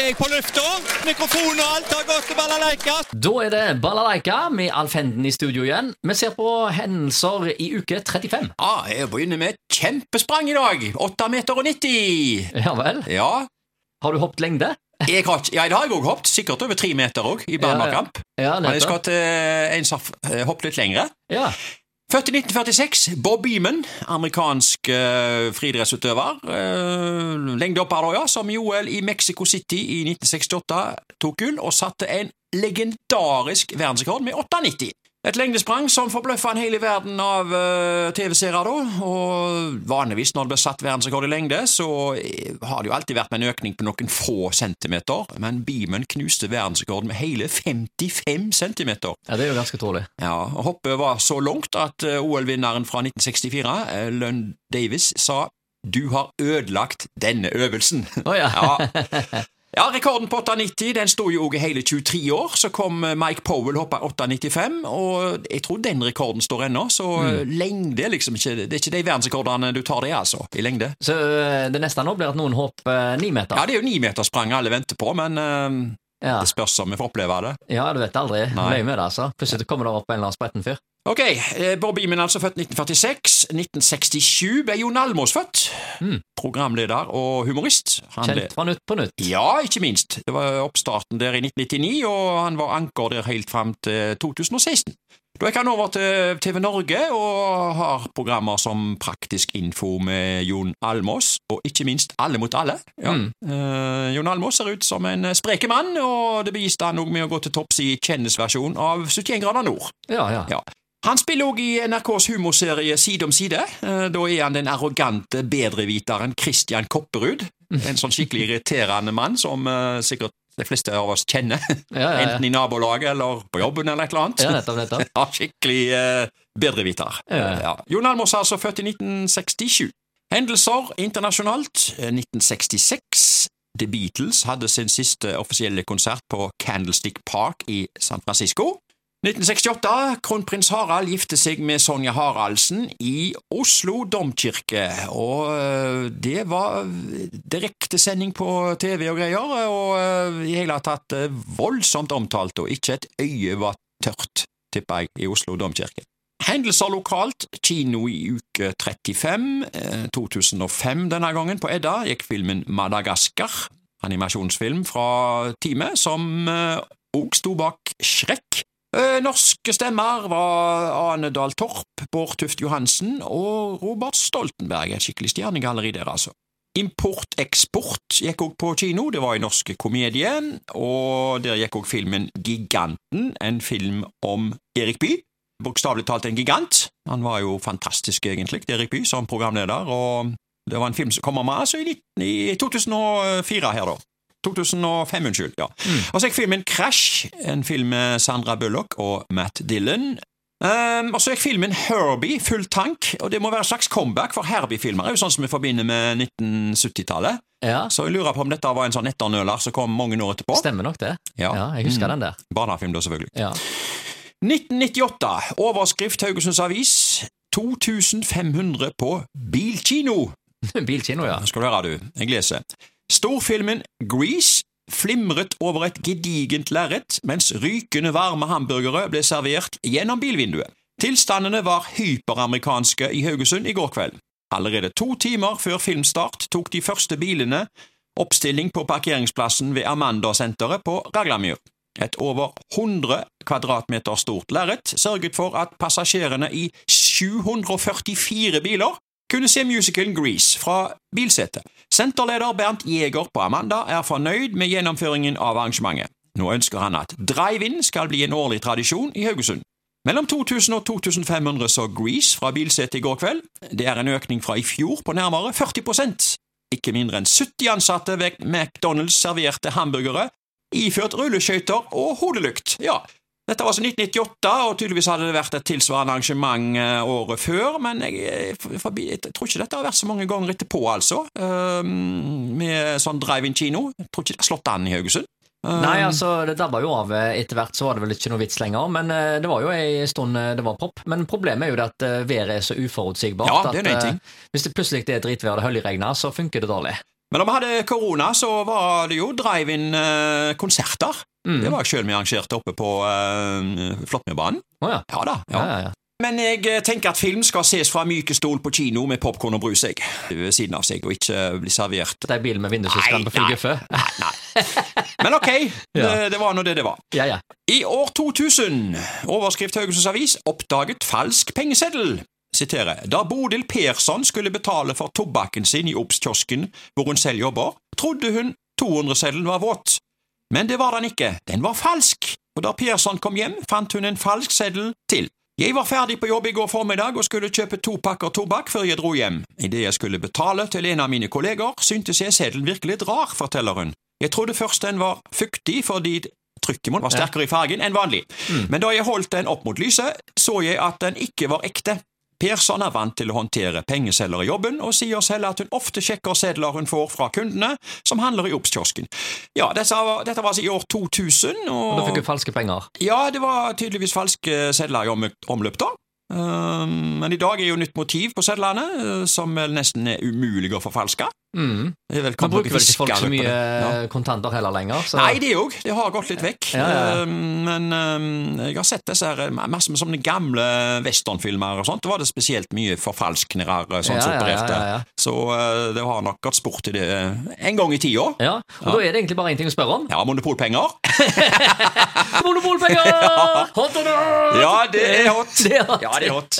er jeg på lufta. Mikrofon og alt har gått til balalaika. Da er det Balalaika med Alf Henden i studio igjen. Vi ser på hendelser i uke 35. Ja, jeg begynner med et kjempesprang i dag. 8 meter og 90. Ja vel? Ja, Har du hoppet lengde? jeg har, ja, i dag har jeg også hoppet. Sikkert over tre meter òg, i barnekamp. Ja, Men jeg skal til en som har hoppet litt lengre. Ja. Født i 1946, Bob Beeman, amerikansk uh, friidrettsutøver. Uh, lengdehopper, ja, som i OL i Mexico City i 1968 tok gull og satte en legendarisk verdensrekord med 8,90. Et lengdesprang som forbløffa en hel verden av uh, TV-seere, da. Og vanligvis når det blir satt verdensrekord i lengde, så eh, har det jo alltid vært med en økning på noen få centimeter, men Beeman knuste verdensrekorden med hele 55 centimeter. ja, det er jo ganske tålig. Ja, og Hoppet var så langt at eh, OL-vinneren fra 1964, eh, Lund Davis, sa du har ødelagt denne øvelsen. Oh, ja. ja. ja, rekorden på 8,90 den sto jo også i hele 23 år. Så kom eh, Mike Powell hoppa 8,95, og jeg tror den rekorden står ennå. Så mm. lengde er liksom ikke Det er ikke de verdensrekordene du tar det, altså, i lengde. Så øh, det neste nå blir at noen hopper ni meter. Ja, det er jo nimetersprang alle venter på, men uh, Ja, det spørs om vi får oppleve det. ja du vet aldri. Løy med det, altså. Plutselig kommer det opp en eller annen spretten fyr. Ok, Bob Beeman altså født 1946. 1967 ble Jon Almås født. Mm. Programleder og humorist. Han Kjent fra Nytt på Nytt. Ja, ikke minst. Det var oppstarten der i 1999, og han var anker der helt fram til 2016. Da gikk han over til TV Norge og har programmer som Praktisk info med Jon Almås, og ikke minst Alle mot alle. Ja. Mm. Eh, Jon Almås ser ut som en spreke mann, og det beviste han òg med å gå til topps i kjendisversjon av 71 grader nord. Ja, ja. Ja. Han spiller òg i NRKs humorserie Side om side. Eh, Da er han den arrogante bedreviteren Christian Kopperud. En sånn skikkelig irriterende mann som eh, sikkert de fleste av oss kjenner. Ja, ja, ja. Enten i nabolaget eller på jobben eller et eller annet. ja nettopp, nettopp. Skikkelig eh, bedreviter. Jon Almaas er altså født i 1967. Hendelser internasjonalt. Eh, 1966. The Beatles hadde sin siste offisielle konsert på Candlestick Park i San Francisco. 1968. Kronprins Harald gifte seg med Sonja Haraldsen i Oslo domkirke, og øh, det var direktesending på TV og greier, og øh, i hele tatt voldsomt omtalt, og ikke et øye var tørt, tipper jeg, i Oslo domkirke. Hendelser lokalt, kino i uke 35, eh, 2005 denne gangen, på Edda, gikk filmen Madagaskar, animasjonsfilm fra teamet, som òg sto bak Shrek. Eh, Norske stemmer var Ane Dahl Torp, Bård Tuft Johansen og Robert Stoltenberg, et skikkelig stjernegalleri der, altså. Import-eksport gikk òg på kino, det var i norske komedien, og der gikk òg filmen Giganten, en film om Erik Bye. Bokstavelig talt en gigant. Han var jo fantastisk, egentlig, Erik Bye, som programleder, og det var en film som kom med altså i 2004 her, da. 2005, unnskyld. ja. Og så gikk filmen Crash, en film med Sandra Bullock og Matt Dillon. Um, og så gikk filmen Herbie, full tank, og det må være et slags comeback, for Herbie-filmer er jo sånn som vi forbinder med 1970-tallet. Ja, Så jeg lurer på om dette var en sånn etternøler som kom mange år etterpå. stemmer nok det. Ja. Ja, jeg husker Mm. den der. Barnefilm, da, selvfølgelig. Ja. 1998. Overskrift Haugesunds Avis. 2500 på bilkino. Bilkino, ja. Skal du høre, du. Jeg leser. Storfilmen Grease flimret over et gedigent lerret mens rykende varme hamburgere ble servert gjennom bilvinduet. Tilstandene var hyperamerikanske i Haugesund i går kveld. Allerede to timer før filmstart tok de første bilene oppstilling på parkeringsplassen ved Amanda-senteret på Raglamyr. Et over 100 kvadratmeter stort lerret sørget for at passasjerene i 744 biler kunne se musicalen Grease fra bilsetet. Senterleder Bernt Jæger på Amanda er fornøyd med gjennomføringen av arrangementet. Nå ønsker han at drive-in skal bli en årlig tradisjon i Haugesund. Mellom 2000 og 2500 så Grease fra bilsetet i går kveld. Det er en økning fra i fjor på nærmere 40% Ikke mindre enn 70 ansatte ved McDonald's serverte hamburgere, iført rulleskøyter og hodelykt. Ja, dette var altså 1998, og tydeligvis hadde det vært et tilsvarende arrangement eh, året før, men jeg, forbi, jeg tror ikke dette har vært så mange ganger etterpå, altså, ehm, med sånn drive-in-kino. Jeg tror ikke det har slått an i Haugesund. Um, Nei, altså, det dabba jo av eh, etter hvert, så var det vel ikke noe vits lenger. Men eh, det var jo ei stund det var pop. Men problemet er jo det at været er så uforutsigbart. Ja, det er at ting. hvis det plutselig er dritvær og høljregner, så funker det dårlig. Men da vi hadde korona, så var det jo drive-in-konserter. Mm. Det var jeg sjøl vi arrangerte oppe på uh, Flåttmyrbanen. Oh, ja. Ja da. Ja, ja. ja, ja. Men jeg eh, tenker at film skal ses fra myke stol på kino med popkorn og brus jeg, ved siden av seg, og ikke bli servert Det er bilen med vindusviskeren på Fly Guffe. Nei, nei. Men ok, det, det var nå det det var. Ja, ja. I år 2000, overskrift Haugesunds Avis, oppdaget falsk pengeseddel. Siterer. Da Bodil Persson skulle betale for tobakken sin i Obs-kiosken hvor hun selv jobber, trodde hun 200-seddelen var våt. Men det var den ikke, den var falsk. Og da Persson kom hjem, fant hun en falsk seddel til. Jeg var ferdig på jobb i går formiddag og skulle kjøpe to pakker tobakk før jeg dro hjem. Idet jeg skulle betale til en av mine kolleger, syntes jeg seddelen virkelig litt rar, forteller hun. Jeg trodde først den var fuktig fordi trykket var sterkere i fargen enn vanlig, men da jeg holdt den opp mot lyset, så jeg at den ikke var ekte. Persson er vant til å håndtere pengesedler i jobben, og sier selv at hun ofte sjekker sedler hun får fra kundene som handler i Obs-kiosken. Ja, dette var, dette var altså i år 2000, Og og da fikk hun falske penger. ja, det var tydeligvis falske sedler i om- omløp da. Um, men i dag er jo nytt motiv på sedlene, uh, som nesten er umulig å forfalske. Mm. Man bruker vel ikke folk så mye. Ja. kontanter heller lenger. Så. Nei, det òg. Det har gått litt vekk. Ja, ja. Um, men um, jeg har sett disse her, masse med sånne gamle westernfilmer og sånt. Det var det spesielt mye forfalskninger sånn som opererte. Så uh, det har nok gått sport i det en gang i tida. Ja, og da er det egentlig bare én ting å spørre om. Ja, monopolpenger. Monopolpenger! Hot or not? Ja, det er hot. Det er hot. Ja, det er hot.